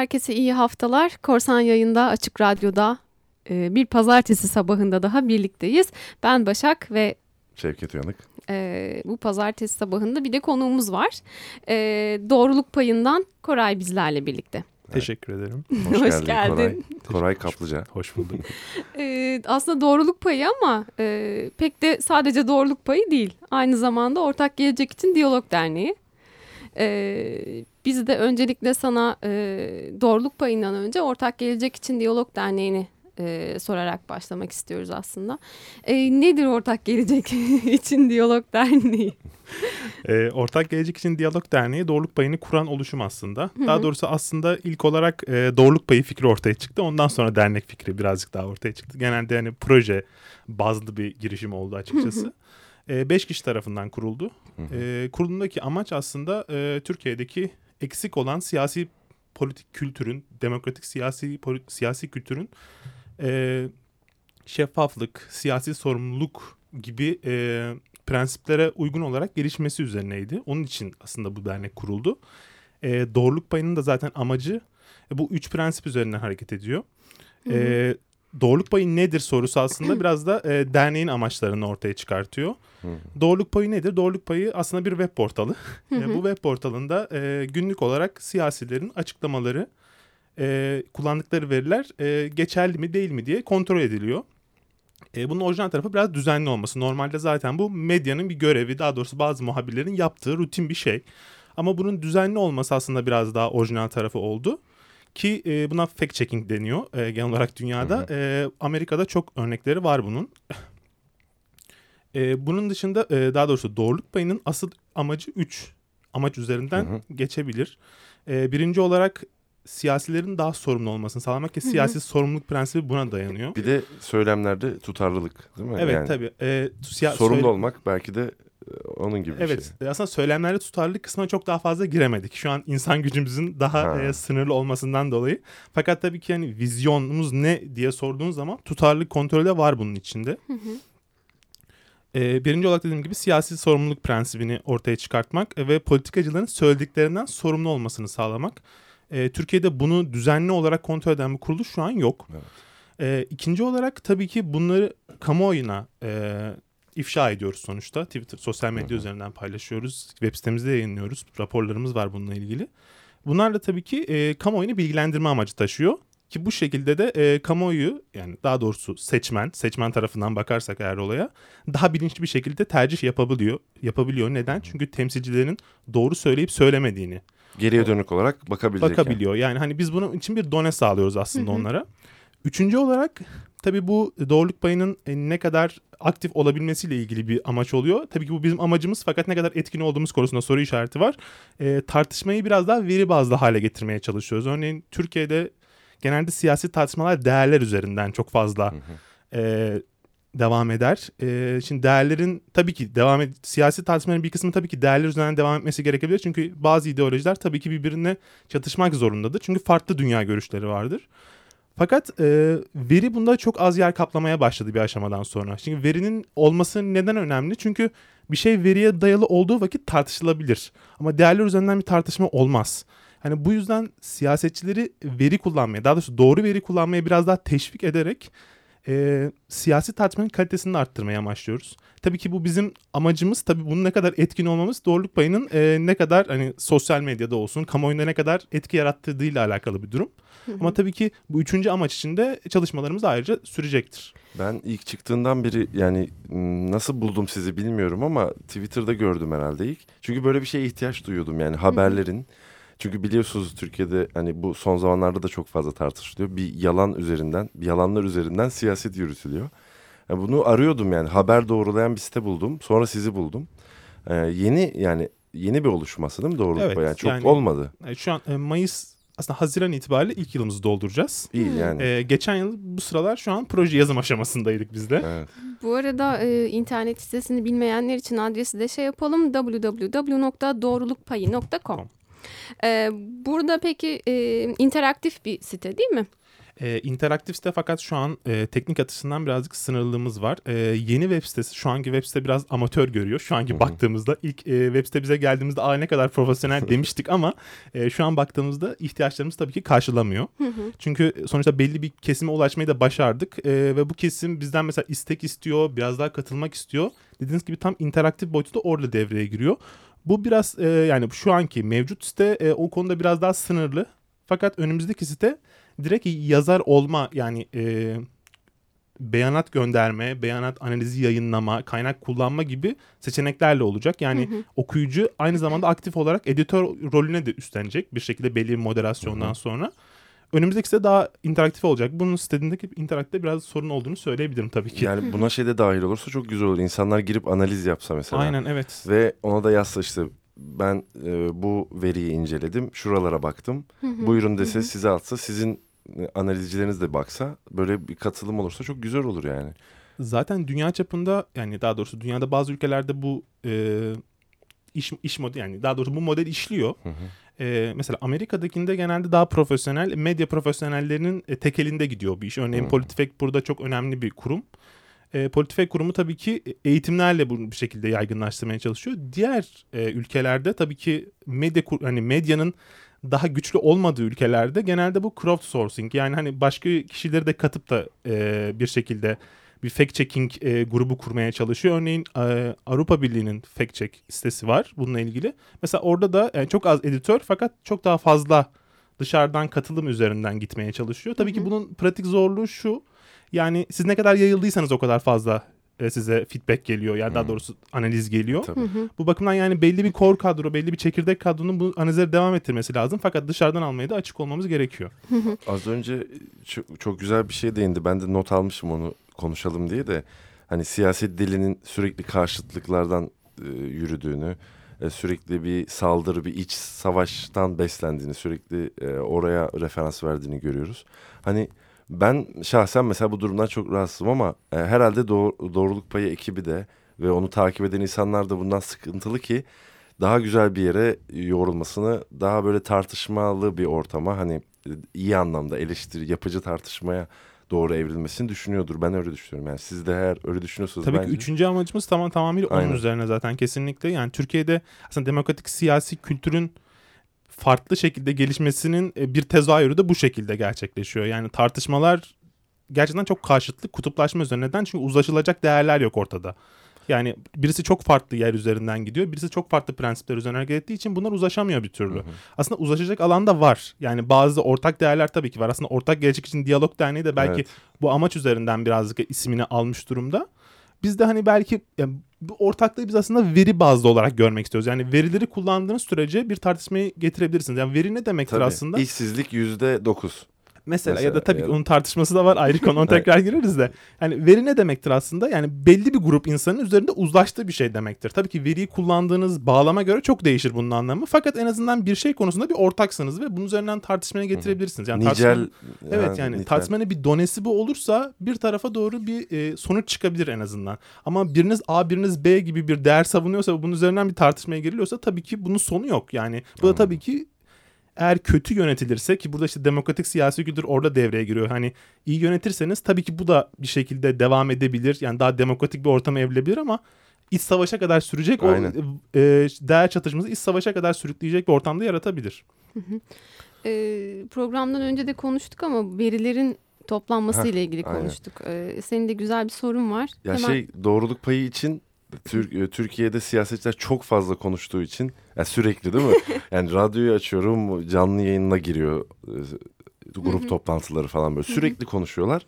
herkese iyi haftalar. Korsan yayında Açık Radyo'da e, bir pazartesi sabahında daha birlikteyiz. Ben Başak ve Şevket Uyanık. E, bu pazartesi sabahında bir de konuğumuz var. E, doğruluk payından Koray bizlerle birlikte. Teşekkür ederim. Hoş, Hoş geldin. Koray, Koray Kaplıca. Hoş bulduk. ee, aslında doğruluk payı ama e, pek de sadece doğruluk payı değil. Aynı zamanda Ortak Gelecek için Diyalog Derneği. Ee, biz de öncelikle sana e, doğruluk payından önce Ortak Gelecek için Diyalog Derneği'ni e, sorarak başlamak istiyoruz aslında. E, nedir Ortak Gelecek için Diyalog Derneği? e, Ortak Gelecek için Diyalog Derneği doğruluk payını kuran oluşum aslında. Hı hı. Daha doğrusu aslında ilk olarak e, doğruluk payı fikri ortaya çıktı. Ondan sonra dernek fikri birazcık daha ortaya çıktı. Genelde hani proje bazlı bir girişim oldu açıkçası. Hı hı. E, beş kişi tarafından kuruldu. E, kurulundaki amaç aslında e, Türkiye'deki eksik olan siyasi politik kültürün, demokratik siyasi siyasi kültürün e, şeffaflık, siyasi sorumluluk gibi e, prensiplere uygun olarak gelişmesi üzerineydi. Onun için aslında bu dernek kuruldu. E, doğruluk payının da zaten amacı e, bu üç prensip üzerinden hareket ediyor. Hı hı. E, doğruluk payı nedir sorusu aslında biraz da e, derneğin amaçlarını ortaya çıkartıyor. Doğruluk payı nedir? Doğruluk payı aslında bir web portalı. E, bu web portalında e, günlük olarak siyasilerin açıklamaları, e, kullandıkları veriler e, geçerli mi değil mi diye kontrol ediliyor. E, bunun orijinal tarafı biraz düzenli olması. Normalde zaten bu medyanın bir görevi, daha doğrusu bazı muhabirlerin yaptığı rutin bir şey. Ama bunun düzenli olması aslında biraz daha orijinal tarafı oldu. Ki e, buna fact checking deniyor e, genel olarak dünyada. Hı hı. E, Amerika'da çok örnekleri var bunun. e, bunun dışında e, daha doğrusu doğruluk payının asıl amacı 3 amaç üzerinden hı hı. geçebilir. E, birinci olarak siyasilerin daha sorumlu olmasını sağlamak ki siyasi Hı-hı. sorumluluk prensibi buna dayanıyor. Bir de söylemlerde tutarlılık değil mi? Evet yani, tabii. Siya- sorumlu söyle- olmak belki de e, onun gibi bir evet, şey. Evet aslında söylemlerde tutarlılık kısmına çok daha fazla giremedik. Şu an insan gücümüzün daha e, sınırlı olmasından dolayı. Fakat tabii ki yani vizyonumuz ne diye sorduğun zaman tutarlılık kontrolü de var bunun içinde. Hı hı. E, birinci olarak dediğim gibi siyasi sorumluluk prensibini ortaya çıkartmak ve politikacıların söylediklerinden sorumlu olmasını sağlamak. E, Türkiye'de bunu düzenli olarak kontrol eden bir kuruluş şu an yok. Evet. E, ikinci olarak tabii ki bunları kamuoyuna e, ifşa ediyoruz sonuçta. Twitter, sosyal medya Hı-hı. üzerinden paylaşıyoruz. Web sitemizde yayınlıyoruz. Raporlarımız var bununla ilgili. Bunlar da tabii ki e, kamuoyunu bilgilendirme amacı taşıyor. Ki bu şekilde de e, kamuoyu yani daha doğrusu seçmen, seçmen tarafından bakarsak eğer olaya daha bilinçli bir şekilde tercih yapabiliyor. Yapabiliyor. Neden? Çünkü temsilcilerin doğru söyleyip söylemediğini Geriye dönük olarak bakabilecek. Bakabiliyor. Yani. yani hani biz bunun için bir done sağlıyoruz aslında onlara. Üçüncü olarak tabii bu doğruluk payının e, ne kadar aktif olabilmesiyle ilgili bir amaç oluyor. Tabii ki bu bizim amacımız fakat ne kadar etkin olduğumuz konusunda soru işareti var. E, tartışmayı biraz daha veri bazlı hale getirmeye çalışıyoruz. Örneğin Türkiye'de genelde siyasi tartışmalar değerler üzerinden çok fazla e, devam eder. Ee, şimdi değerlerin tabii ki devam et, siyasi tartışmaların bir kısmı tabii ki değerler üzerinden devam etmesi gerekebilir. Çünkü bazı ideolojiler tabii ki birbirine çatışmak zorundadır. Çünkü farklı dünya görüşleri vardır. Fakat e, veri bunda çok az yer kaplamaya başladı bir aşamadan sonra. Şimdi verinin olması neden önemli? Çünkü bir şey veriye dayalı olduğu vakit tartışılabilir. Ama değerler üzerinden bir tartışma olmaz. Hani bu yüzden siyasetçileri veri kullanmaya, daha doğrusu doğru veri kullanmaya biraz daha teşvik ederek e, siyasi tartışmanın kalitesini arttırmaya amaçlıyoruz. Tabii ki bu bizim amacımız. Tabii bunun ne kadar etkin olmamız doğruluk payının e, ne kadar hani sosyal medyada olsun, kamuoyunda ne kadar etki yarattırdığıyla alakalı bir durum. Ama tabii ki bu üçüncü amaç için de çalışmalarımız ayrıca sürecektir. Ben ilk çıktığından beri yani nasıl buldum sizi bilmiyorum ama Twitter'da gördüm herhalde ilk. Çünkü böyle bir şeye ihtiyaç duyuyordum yani haberlerin. Çünkü biliyorsunuz Türkiye'de hani bu son zamanlarda da çok fazla tartışılıyor. Bir yalan üzerinden, bir yalanlar üzerinden siyaset yürütülüyor. Yani bunu arıyordum yani haber doğrulayan bir site buldum. Sonra sizi buldum. Ee, yeni yani yeni bir oluşması değil mi doğruluk evet, yani çok yani, olmadı. Şu an e, Mayıs aslında Haziran itibariyle ilk yılımızı dolduracağız. İyi yani. Ee, geçen yıl bu sıralar şu an proje yazım aşamasındaydık biz de. Evet. Bu arada e, internet sitesini bilmeyenler için adresi de şey yapalım www.doğrulukpayı.com. Ee, burada peki e, interaktif bir site değil mi? E, interaktif site fakat şu an e, teknik açısından birazcık sınırlılığımız var. E, yeni web sitesi şu anki web site biraz amatör görüyor. Şu anki Hı-hı. baktığımızda ilk e, web site bize geldiğimizde aa ne kadar profesyonel demiştik ama e, şu an baktığımızda ihtiyaçlarımız tabii ki karşılamıyor. Çünkü sonuçta belli bir kesime ulaşmayı da başardık e, ve bu kesim bizden mesela istek istiyor, biraz daha katılmak istiyor. Dediğiniz gibi tam interaktif boyutu da orada devreye giriyor. Bu biraz e, yani şu anki mevcut site e, o konuda biraz daha sınırlı. Fakat önümüzdeki site direkt yazar olma yani e, beyanat gönderme, beyanat analizi yayınlama, kaynak kullanma gibi seçeneklerle olacak. Yani Hı hı. okuyucu aynı zamanda aktif olarak editör rolüne de üstlenecek bir şekilde belli bir moderasyondan Hı hı. sonra. Önümüzdeki site daha interaktif olacak. Bunun sitedeki interaktifte biraz sorun olduğunu söyleyebilirim tabii ki. Yani buna şey de dahil olursa çok güzel olur. İnsanlar girip analiz yapsa mesela. Aynen evet. Ve ona da yazsa işte ben e, bu veriyi inceledim. Şuralara baktım. Buyurun dese size atsa sizin e, analizcileriniz de baksa böyle bir katılım olursa çok güzel olur yani. Zaten dünya çapında yani daha doğrusu dünyada bazı ülkelerde bu e, iş iş modeli yani daha doğrusu bu model işliyor. Hı hı. E, mesela Amerika'dakinde genelde daha profesyonel medya profesyonellerinin e, tek elinde gidiyor bu iş. Örneğin Hmm. Politifek burada çok önemli bir kurum. E, Politifek kurumu tabii ki eğitimlerle bunu bir şekilde yaygınlaştırmaya çalışıyor. Diğer e, ülkelerde tabii ki medya hani medyanın daha güçlü olmadığı ülkelerde genelde bu crowdsourcing yani hani başka kişileri de katıp da e, bir şekilde bir fact checking e, grubu kurmaya çalışıyor. Örneğin e, Avrupa Birliği'nin fact check sitesi var bununla ilgili. Mesela orada da e, çok az editör fakat çok daha fazla dışarıdan katılım üzerinden gitmeye çalışıyor. Tabii Hı ki hı. bunun pratik zorluğu şu. Yani siz ne kadar yayıldıysanız o kadar fazla e, size feedback geliyor. Yani daha Hı. doğrusu analiz geliyor. Tabii. Hı hı. Bu bakımdan yani belli bir core kadro, belli bir çekirdek kadronun bu analizleri devam ettirmesi lazım. Fakat dışarıdan almaya da açık olmamız gerekiyor. Az önce çok, çok güzel bir şey değindi. Ben de not almışım onu konuşalım diye de. Hani siyaset dilinin sürekli karşıtlıklardan e, yürüdüğünü, e, sürekli bir saldırı, bir iç savaştan beslendiğini, sürekli e, oraya referans verdiğini görüyoruz. Hani ben şahsen mesela bu durumdan çok rahatsızım ama e, herhalde doğ- doğruluk payı ekibi de ve onu takip eden insanlar da bundan sıkıntılı ki daha güzel bir yere yorulmasını, daha böyle tartışmalı bir ortama hani e, iyi anlamda eleştiri, yapıcı tartışmaya doğru evrilmesini düşünüyordur. Ben öyle düşünüyorum. Yani siz de eğer öyle düşünüyorsunuz Tabii bence. ki üçüncü amacımız tamam tamamıyla onun Aynen. üzerine zaten kesinlikle. Yani Türkiye'de aslında demokratik siyasi kültürün farklı şekilde gelişmesinin e, bir tezahürü de bu şekilde gerçekleşiyor. Yani tartışmalar gerçekten çok karşıtlı kutuplaşma üzerine. Neden? Çünkü uzlaşılacak değerler yok ortada. Yani birisi çok farklı yer üzerinden gidiyor. Birisi çok farklı prensipler üzerine hareket ettiği için bunlar uzlaşamıyor bir türlü. Hı hı. Aslında uzlaşacak alan da var. Yani bazı ortak değerler tabii ki var. Aslında Ortak Gelecek için Diyalog Derneği de belki Evet. bu amaç üzerinden birazcık ismini almış durumda. Biz de hani belki yani bu ortaklığı biz aslında veri bazlı olarak görmek istiyoruz. Yani verileri kullandığınız sürece bir tartışmayı getirebilirsiniz. Yani veri ne demektir Tabii. aslında? İşsizlik yüzde dokuz. Mesela, ya Mesela, da tabii ya onun tartışması da var ayrı konu ona tekrar gireriz de. Yani veri ne demektir aslında? Yani belli bir grup insanın üzerinde uzlaştığı bir şey demektir. Tabii ki veriyi kullandığınız bağlama göre çok değişir bunun anlamı. Fakat en azından bir şey konusunda bir ortaksınız ve bunun üzerinden tartışmaya getirebilirsiniz. Yani tartışma- Nicel. Evet yani nitel. tartışmanın bir donesi bu olursa bir tarafa doğru bir e, sonuç çıkabilir en azından. Ama biriniz A biriniz B gibi bir değer savunuyorsa bunun üzerinden bir tartışmaya giriliyorsa tabii ki bunun sonu yok. Yani bu da tabii ki eğer kötü yönetilirse ki burada işte demokratik siyasi kültür orada devreye giriyor. Hani iyi yönetirseniz tabii ki bu da bir şekilde devam edebilir. Yani daha demokratik bir ortama evrilebilir ama iç savaşa kadar sürecek Aynen. o e, değer çatışması iç savaşa kadar sürükleyecek bir ortamda yaratabilir. E, programdan önce de konuştuk ama verilerin toplanması Heh, ile ilgili aynen. konuştuk. E, senin de güzel bir sorun var. Ya Hemen- şey doğruluk payı için Tür- e, Türkiye'de siyasetçiler çok fazla konuştuğu için ya sürekli değil mi? yani radyoyu açıyorum canlı yayınına giriyor e, grup toplantıları falan böyle sürekli konuşuyorlar.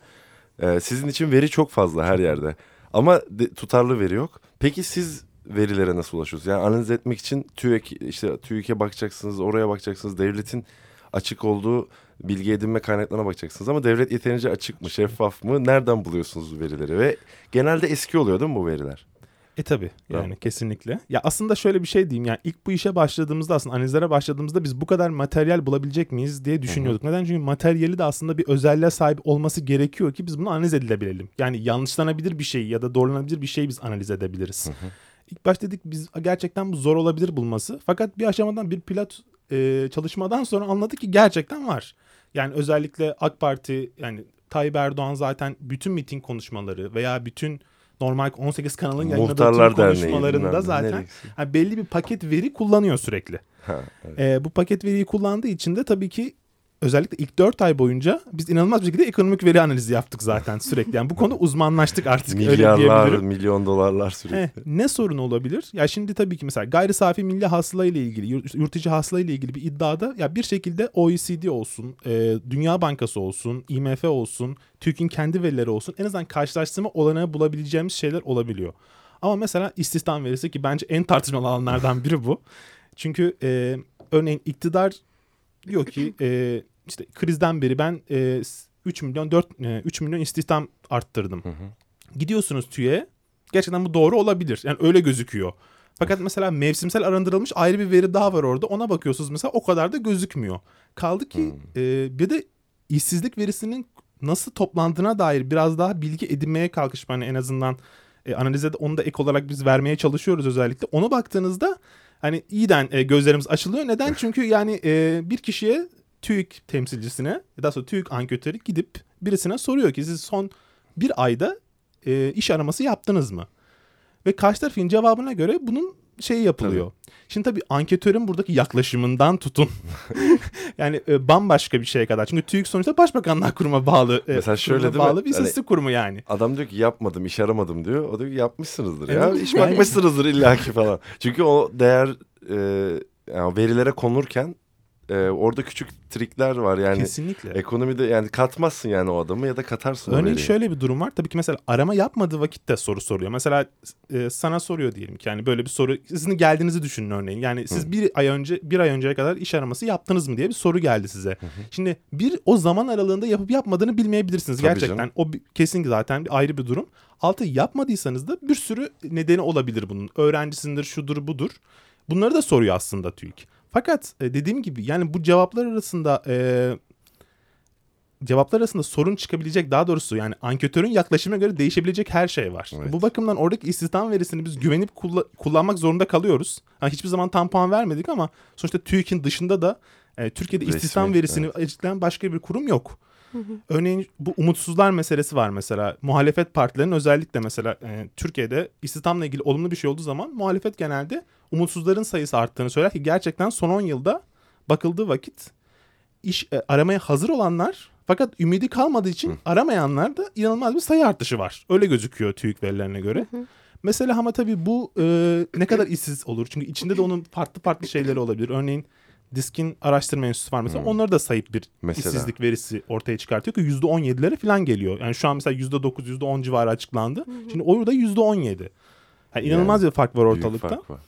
E, sizin için veri çok fazla her yerde ama de- tutarlı veri yok. Peki siz verilere nasıl ulaşıyorsunuz? Yani analiz etmek için TÜİK işte TÜİK'e bakacaksınız, oraya bakacaksınız. Devletin açık olduğu bilgi edinme kaynaklarına bakacaksınız ama devlet yeterince açık mı, şeffaf mı? Nereden buluyorsunuz bu verileri? Ve genelde eski oluyor değil mi bu veriler? E tabi yani Tamam. kesinlikle. Ya aslında şöyle bir şey diyeyim yani ilk bu işe başladığımızda aslında analizlere başladığımızda biz bu kadar materyal bulabilecek miyiz diye düşünüyorduk. Neden? Çünkü materyali de aslında bir özelliğe sahip olması gerekiyor ki biz bunu analiz edilebilelim. Yani yanlışlanabilir bir şeyi ya da doğrulanabilir bir şeyi biz analiz edebiliriz. İlk başta dedik biz gerçekten bu zor olabilir bulması. Fakat bir aşamadan bir pilot e, çalışmadan sonra anladık ki gerçekten var. Yani özellikle AK Parti yani Tayyip Erdoğan zaten bütün miting konuşmaları veya bütün normal 18 kanalın yayınladığı Derneği. konuşmalarında ne, zaten yani belli bir paket veri kullanıyor sürekli. Ha, evet. Ee, bu paket veriyi kullandığı için de tabii ki özellikle ilk 4 ay boyunca biz inanılmaz bir şekilde ekonomik veri analizi yaptık zaten sürekli. Yani bu konu uzmanlaştık artık öyle Milyarlar, diyebilirim. milyon dolarlar sürekli. He, ne sorun olabilir? Ya şimdi tabii ki mesela gayri safi milli hasıla ile ilgili, yurt içi hasıla ile ilgili bir iddiada ya bir şekilde OECD olsun, e, Dünya Bankası olsun, IMF olsun, TÜİK'in kendi verileri olsun en azından karşılaştırma olanağı bulabileceğimiz şeyler olabiliyor. Ama mesela istihdam verisi ki bence en tartışmalı alanlardan biri bu. Çünkü e, örneğin iktidar diyor ki e, işte krizden beri ben e, 3 milyon 4 e, 3 milyon istihdam arttırdım. Hı hı. Gidiyorsunuz TÜİ'ye gerçekten bu doğru olabilir. Yani öyle gözüküyor. Fakat mesela mevsimsel arındırılmış ayrı bir veri daha var orada. Ona bakıyorsunuz mesela o kadar da gözükmüyor. Kaldı ki Hmm. e, bir de işsizlik verisinin nasıl toplandığına dair biraz daha bilgi edinmeye kalkışma hani en azından e, analize de onu da ek olarak biz vermeye çalışıyoruz özellikle. Ona baktığınızda hani iyiden e, gözlerimiz açılıyor. Neden? Çünkü yani e, bir kişiye TÜİK temsilcisine ya da sonra TÜİK anketörü gidip birisine soruyor ki siz son bir ayda e, iş araması yaptınız mı? Ve karşı tarafın cevabına göre bunun şeyi yapılıyor. Şimdi tabii anketörün buradaki yaklaşımından tutun. yani e, bambaşka bir şeye kadar. Çünkü TÜİK sonuçta Başbakanlar Kurumu'na bağlı. e, Mesela şöyle değil mi? bağlı bir Hani- istatistik kurumu yani. Adam diyor ki yapmadım, iş aramadım diyor. O diyor ki yapmışsınızdır ya. Evet. İş bakmışsınızdır illaki falan. Çünkü o değer e, yani verilere konurken e, orada küçük trikler var yani. Kesinlikle. Ekonomide yani katmazsın yani o adamı ya da katarsın Örneğin şöyle bir durum var. Tabii ki mesela arama yapmadığı vakitte soru soruyor. Mesela e, sana soruyor diyelim ki yani böyle bir soru sizin geldiğinizi düşünün örneğin. Yani siz bir ay önce bir ay önceye kadar iş araması yaptınız mı diye bir soru geldi size. Şimdi bir o zaman aralığında yapıp yapmadığını bilmeyebilirsiniz Tabii gerçekten. canım. O kesin zaten ayrı bir durum. Altı yapmadıysanız da bir sürü nedeni olabilir bunun. Öğrencisindir, şudur, budur. Bunları da soruyor aslında TÜİK. Fakat e, dediğim gibi yani bu cevaplar arasında e, cevaplar arasında sorun çıkabilecek daha doğrusu yani anketörün yaklaşımına göre değişebilecek her şey var. Evet. Bu bakımdan oradaki istihdam verisini biz güvenip kulla- kullanmak zorunda kalıyoruz. Ha, hiçbir zaman tam puan vermedik ama sonuçta TÜİK'in dışında da e, Türkiye'de Resmi, istihdam verisini açıklayan başka bir kurum yok. Örneğin bu umutsuzlar meselesi var mesela. Muhalefet partilerinin özellikle mesela e, Türkiye'de istihdamla ilgili olumlu bir şey olduğu zaman muhalefet genelde umutsuzların sayısı arttığını söyler ki gerçekten son 10 yılda bakıldığı vakit iş e, aramaya hazır olanlar fakat ümidi kalmadığı için aramayanlar da inanılmaz bir sayı artışı var. Öyle gözüküyor TÜİK verilerine göre. Mesela ama tabii bu e, ne kadar işsiz olur? Çünkü içinde de onun farklı farklı şeyleri olabilir. Örneğin Disk'in araştırma enstitüsü var mesela. Onları da sayıp bir Mesela. işsizlik verisi ortaya çıkartıyor ki %17'lere falan geliyor. Yani şu an mesela %9, %10 civarı açıklandı. Şimdi orada %17. Yani inanılmaz bir fark var Büyük ortalıkta. fark var.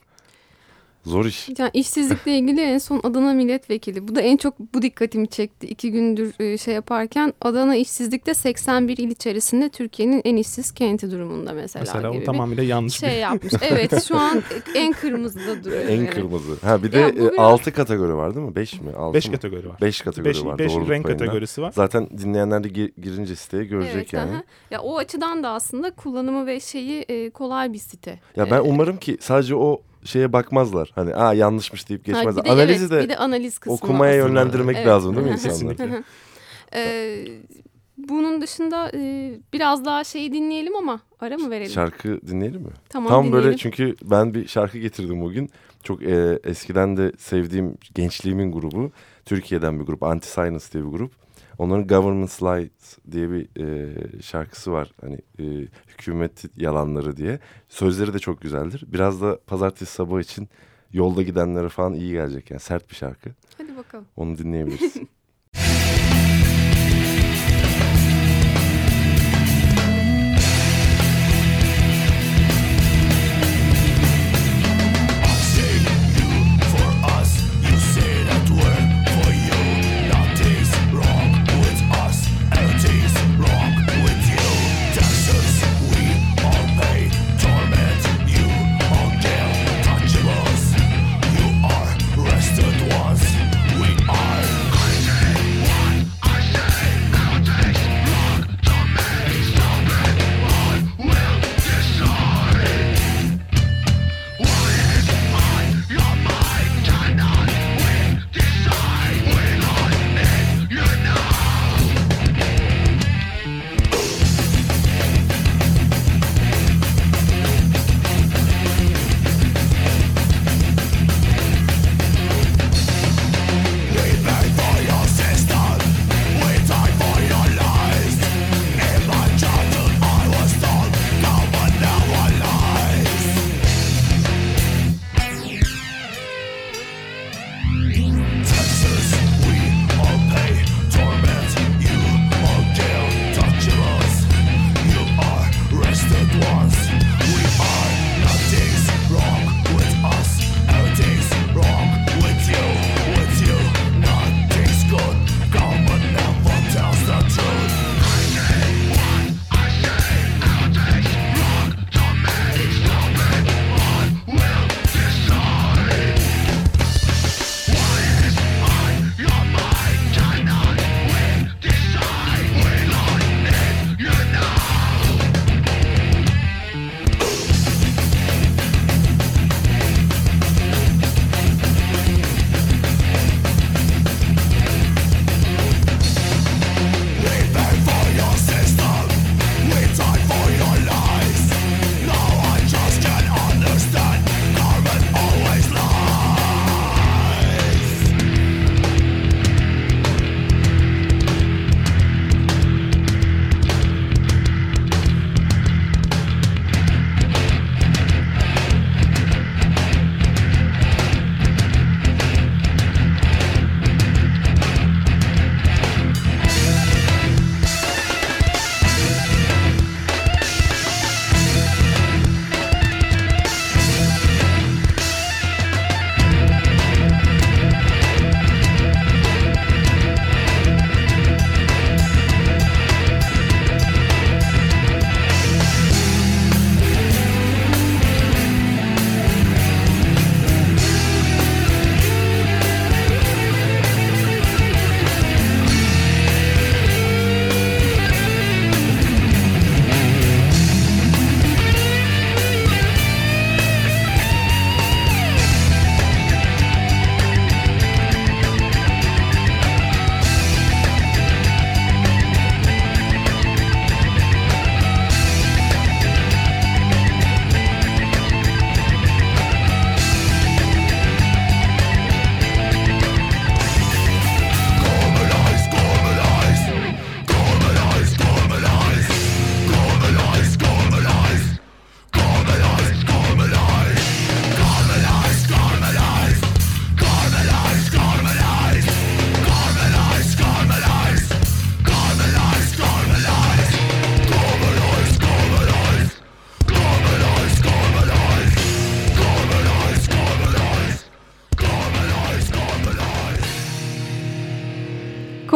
Zor iş. Yani işsizlikle ilgili en son Adana milletvekili. Bu da en çok bu dikkatimi çekti. İki gündür e, şey yaparken Adana işsizlikte 81 il içerisinde Türkiye'nin en işsiz kenti durumunda mesela, Mesela gibi o tamamıyla yanlış şey bir... yapmış. Evet şu an en kırmızıda duruyor. En yani. kırmızı. Ha bir de Ya bu biraz- 6 kategori var değil mi? 5 mi? 6 5 mı? kategori var. 5 kategori 5 var. 5 doğruluk renk payında. kategorisi var. Zaten dinleyenler de gi- girince siteye görecek Evet, yani. aha. Ya o açıdan da aslında kullanımı ve şeyi e, kolay bir site. Ya ben E, umarım ki sadece o şeye bakmazlar. Hani aa yanlışmış deyip ha, geçmezler. bir de, Analizi evet, de bir de analiz kısmı okumaya aslında. yönlendirmek Evet. lazım değil mi hı. Ee, bunun dışında e, biraz daha şeyi dinleyelim ama ara mı verelim? Şarkı dinleyelim mi? tamam Tam dinleyelim. böyle çünkü ben bir şarkı getirdim bugün. Çok e, eskiden de sevdiğim gençliğimin grubu. Türkiye'den bir grup. Anti-Science diye bir grup. Onların Government Slides diye bir e, şarkısı var. Hani e, hükümet yalanları diye. Sözleri de çok güzeldir. Biraz da pazartesi sabah için yolda gidenlere falan iyi gelecek. Yani sert bir şarkı. Hadi bakalım. Onu dinleyebiliriz.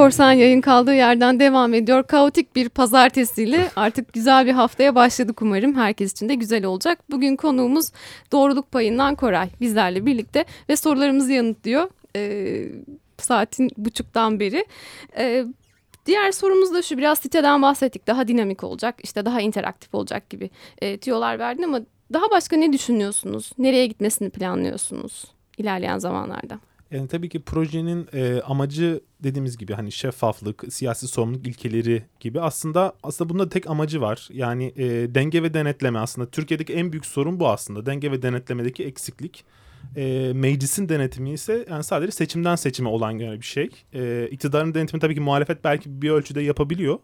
Korsan yayın kaldığı yerden devam ediyor. Kaotik bir pazartesiyle artık güzel bir haftaya başladık umarım. Herkes için de güzel olacak. Bugün konuğumuz doğruluk payından Koray bizlerle birlikte ve sorularımızı yanıtlıyor. Ee, saatin buçuktan beri. Ee, Diğer sorumuz da şu biraz siteden bahsettik daha dinamik olacak işte daha interaktif olacak gibi e, tüyolar verdin ama daha başka ne düşünüyorsunuz? Nereye gitmesini planlıyorsunuz ilerleyen zamanlarda? Yani tabii ki projenin e, amacı dediğimiz gibi hani şeffaflık, siyasi sorumluluk ilkeleri gibi aslında aslında bunda tek amacı var. Yani e, denge ve denetleme aslında Türkiye'deki en büyük sorun bu aslında. Denge ve denetlemedeki eksiklik. E, meclisin denetimi ise yani sadece seçimden seçime olan bir şey. E, iktidarın denetimi tabii ki muhalefet belki bir ölçüde yapabiliyor.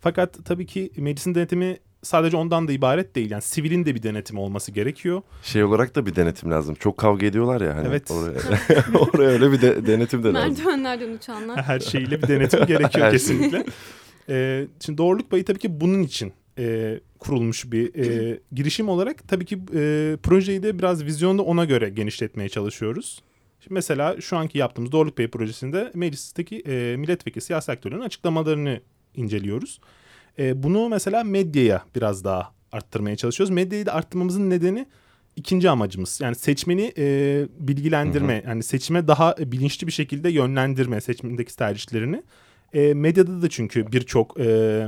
Fakat tabii ki meclisin denetimi sadece ondan da ibaret değil. Yani sivilin de bir denetim olması gerekiyor. Şey olarak da bir denetim lazım. Çok kavga ediyorlar ya hani. Evet. Oraya, oraya öyle bir de, denetim de lazım. Merdivenlerden uçanlar. Her şeyle bir denetim gerekiyor Her şey. kesinlikle. Ee, şimdi doğruluk payı tabii ki bunun için e, kurulmuş bir e, girişim olarak tabii ki e, projeyi de biraz vizyonda ona göre genişletmeye çalışıyoruz. Şimdi mesela şu anki yaptığımız doğruluk payı projesinde meclisteki e, milletvekili siyasi aktörlerin açıklamalarını inceliyoruz. E, bunu mesela medyaya biraz daha arttırmaya çalışıyoruz. Medyayı da arttırmamızın nedeni ikinci amacımız. Yani seçmeni e, bilgilendirme, yani seçime daha bilinçli bir şekilde yönlendirme seçimindeki tercihlerini. E, medyada da çünkü birçok e,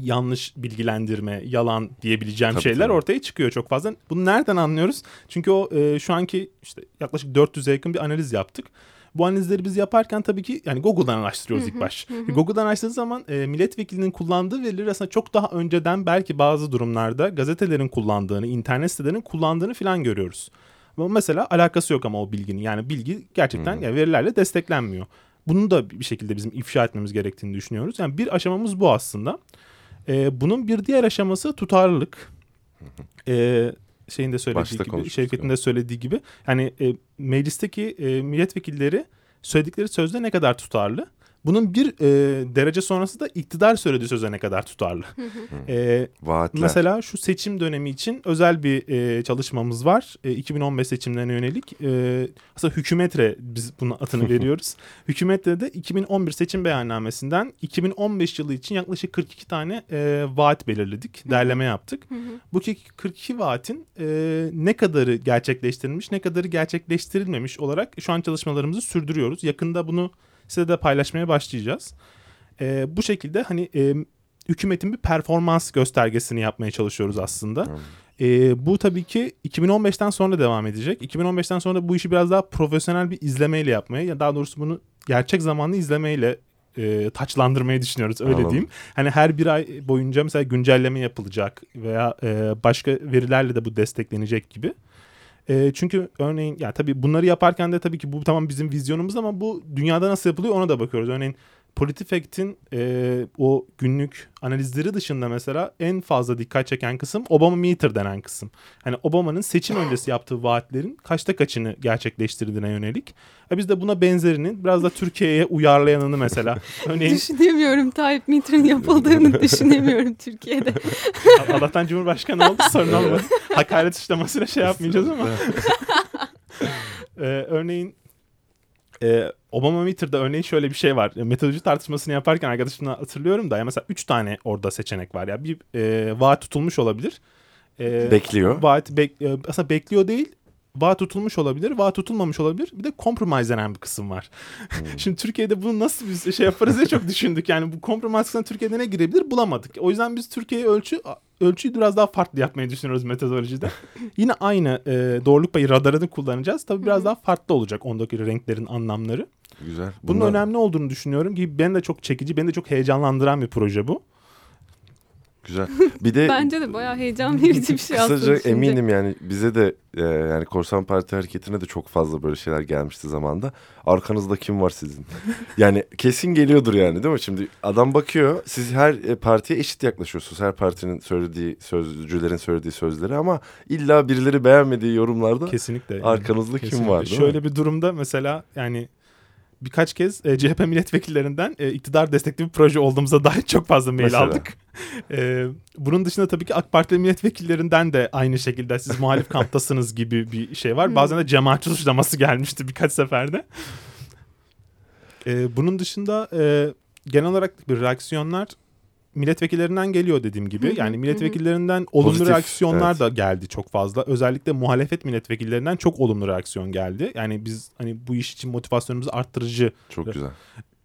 yanlış bilgilendirme, yalan diyebileceğim Tabii, şeyler tabii. ortaya çıkıyor çok fazla. Bunu nereden anlıyoruz? Çünkü o e, şu anki işte yaklaşık 400'e yakın bir analiz yaptık. Bu analizleri biz yaparken tabii ki yani Google'dan araştırıyoruz ilk baş. Google'dan araştırdığımız zaman e, milletvekilinin kullandığı verileri aslında çok daha önceden belki bazı durumlarda gazetelerin kullandığını, internet sitelerinin kullandığını falan görüyoruz. Ama mesela alakası yok ama o bilginin. Yani bilgi gerçekten yani verilerle desteklenmiyor. Bunu da bir şekilde bizim ifşa etmemiz gerektiğini düşünüyoruz. Yani bir aşamamız bu aslında. E, bunun bir diğer aşaması tutarlılık. E, şeyin de söylediği Başta gibi, Şevket'in de söylediği gibi. Yani e, meclisteki e, milletvekilleri söyledikleri sözde ne kadar tutarlı? Bunun bir e, derece sonrası da iktidar söylediği söze ne kadar tutarlı? e, Vaatler. Mesela şu seçim dönemi için özel bir e, çalışmamız var. E, 2015 seçimlerine yönelik. E, aslında hükümetre biz bunun adını veriyoruz. Hükümetre de 2011 seçim beyannamesinden 2015 yılı için yaklaşık 42 tane e, vaat belirledik. Derleme yaptık. Bu ki 42 vaatin e, ne kadarı gerçekleştirilmiş, ne kadarı gerçekleştirilmemiş olarak şu an çalışmalarımızı sürdürüyoruz. Yakında bunu size de paylaşmaya başlayacağız. E, bu şekilde hani e, hükümetin bir performans göstergesini yapmaya çalışıyoruz aslında. E, bu tabii ki 2015'ten sonra devam edecek. 2015'ten sonra bu işi biraz daha profesyonel bir izlemeyle yapmaya ya daha doğrusu bunu gerçek zamanlı izlemeyle e, taçlandırmayı düşünüyoruz öyle Anladım. diyeyim. Hani her bir ay boyunca mesela güncelleme yapılacak veya e, başka verilerle de bu desteklenecek gibi. E, çünkü örneğin ya tabii bunları yaparken de tabii ki bu tamam bizim vizyonumuz ama bu dünyada nasıl yapılıyor ona da bakıyoruz. Örneğin Politifact'in e, o günlük analizleri dışında mesela en fazla dikkat çeken kısım Obama Meter denen kısım. Hani Obama'nın seçim öncesi yaptığı vaatlerin kaçta kaçını gerçekleştirdiğine yönelik. E biz de buna benzerini biraz da Türkiye'ye uyarlayanını mesela. Örneğin Düşünemiyorum Tayyip Meter'ın yapıldığını düşünemiyorum Türkiye'de. Allah'tan Cumhurbaşkanı oldu sorun olmadı. Hakaret suçlamasıyla şey yapmayacağız ama. Ee, örneğin e, Obama Meter'da örneğin şöyle bir şey var. Metodoloji tartışmasını yaparken arkadaşımla hatırlıyorum da ya mesela 3 tane orada seçenek var ya. Bir e, vaat tutulmuş olabilir. E, Bekliyor. Vaat bek, e, aslında bekliyor değil. Vaat tutulmuş olabilir, vaat tutulmamış olabilir. Bir de compromise denen bir kısım var. Şimdi Türkiye'de bunu nasıl bir şey yaparız diye çok düşündük. Yani bu compromise kısmına Türkiye'de ne girebilir bulamadık. O yüzden biz Türkiye'ye ölçü ölçüyü biraz daha farklı yapmayı düşünüyoruz metodolojide. Yine aynı e, doğruluk payı radarını kullanacağız. Tabii biraz daha farklı olacak ondaki renklerin anlamları. Güzel. Bunun Bunlar- önemli olduğunu düşünüyorum ki beni de çok çekici, beni de çok heyecanlandıran bir proje bu. Güzel. Bir de Bence de bayağı heyecan verici bir şey aslında. kısaca eminim yani bize de e, yani Korsan Parti hareketine de çok fazla böyle şeyler gelmişti zamanda. Arkanızda kim var sizin? yani kesin geliyordur yani değil mi? Şimdi adam bakıyor siz her e, partiye eşit yaklaşıyorsunuz. Her partinin söylediği sözcülerin söylediği sözleri ama illa birileri beğenmediği yorumlarda Kesinlikle. yani. arkanızda kim Kesinlikle. var Şöyle mi? bir durumda mesela yani birkaç kez e, CHP milletvekillerinden e, iktidar destekli bir proje olduğumuza dair çok fazla mail Mesela? aldık. E, bunun dışında tabii ki AK Parti milletvekillerinden de aynı şekilde siz muhalif kamptasınız gibi bir şey var. Bazen de cemaatçi suçlaması gelmişti birkaç seferde. E, bunun dışında e, genel olarak bir reaksiyonlar milletvekillerinden geliyor dediğim gibi. Yani milletvekillerinden olumlu Pozitif, reaksiyonlar evet. da geldi çok fazla. Özellikle muhalefet milletvekillerinden çok olumlu reaksiyon geldi. Yani biz hani bu iş için motivasyonumuzu arttırıcı Çok güzel.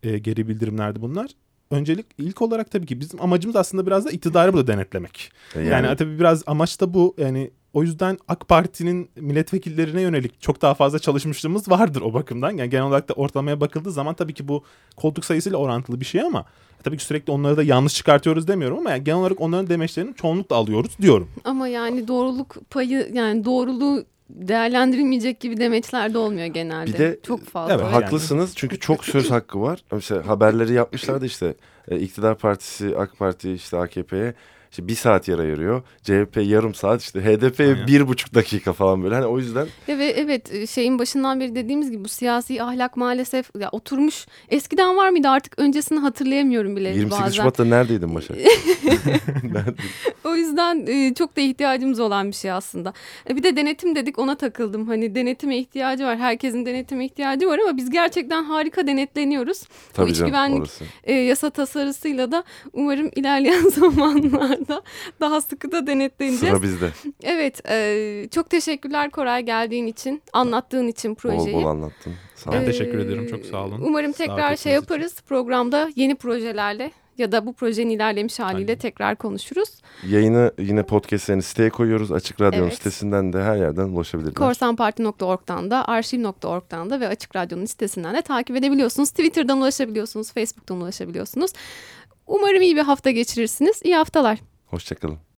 e, geri bildirimlerdi bunlar. Öncelik ilk olarak tabii ki bizim amacımız aslında biraz da iktidarı burada denetlemek. E, Yani, tabii biraz amaç da bu. Yani o yüzden AK Parti'nin milletvekillerine yönelik çok daha fazla çalışmışlığımız vardır o bakımdan. Yani genel olarak da ortalamaya bakıldığı zaman tabii ki bu koltuk sayısıyla orantılı bir şey ama tabii ki sürekli onları da yanlış çıkartıyoruz demiyorum ama yani genel olarak onların demeçlerini çoğunlukla alıyoruz diyorum. Ama yani doğruluk payı yani doğruluğu değerlendirilmeyecek gibi demeçler de olmuyor genelde. Bir de- çok fazla. Evet, öyle. Haklısınız çünkü çok söz hakkı var. Mesela haberleri yapmışlardı işte e, iktidar partisi AK Parti işte AKP'ye işte bir saat yer ayırıyor. CHP yarım saat işte HDP'ye Aynen. bir buçuk dakika falan böyle. Hani o yüzden Evet, evet şeyin başından beri dediğimiz gibi bu siyasi ahlak maalesef ya oturmuş. Eskiden var mıydı artık öncesini hatırlayamıyorum bile 28 bazen. Şubat'ta neredeydin Başak? O yüzden e, çok da ihtiyacımız olan bir şey aslında. E, bir de denetim dedik ona takıldım. Hani denetime ihtiyacı var. Herkesin denetime ihtiyacı var ama biz gerçekten harika denetleniyoruz. Tabii iç canım güvenlik orası. E, yasa tasarısıyla da umarım ilerleyen zamanlarda daha sıkı da denetleneceğiz. Sıra bizde. Evet, e, çok teşekkürler Koray geldiğin için, anlattığın için Bol projeyi. bol anlattın. Sağ ol. Ben Ee, teşekkür ederim, çok sağ olun. Umarım tekrar şey için. yaparız programda yeni projelerle ya da bu projenin ilerlemiş haliyle Aynen. tekrar konuşuruz. Yayını yine podcastlerini siteye koyuyoruz. Açık Radyo'nun Evet. sitesinden de her yerden ulaşabilirler. Korsanparti.org'dan da, arşiv.org'dan da ve Açık Radyo'nun sitesinden de takip edebiliyorsunuz. Twitter'dan ulaşabiliyorsunuz, Facebook'tan ulaşabiliyorsunuz. Umarım iyi bir hafta geçirirsiniz. İyi haftalar. Hoşçakalın.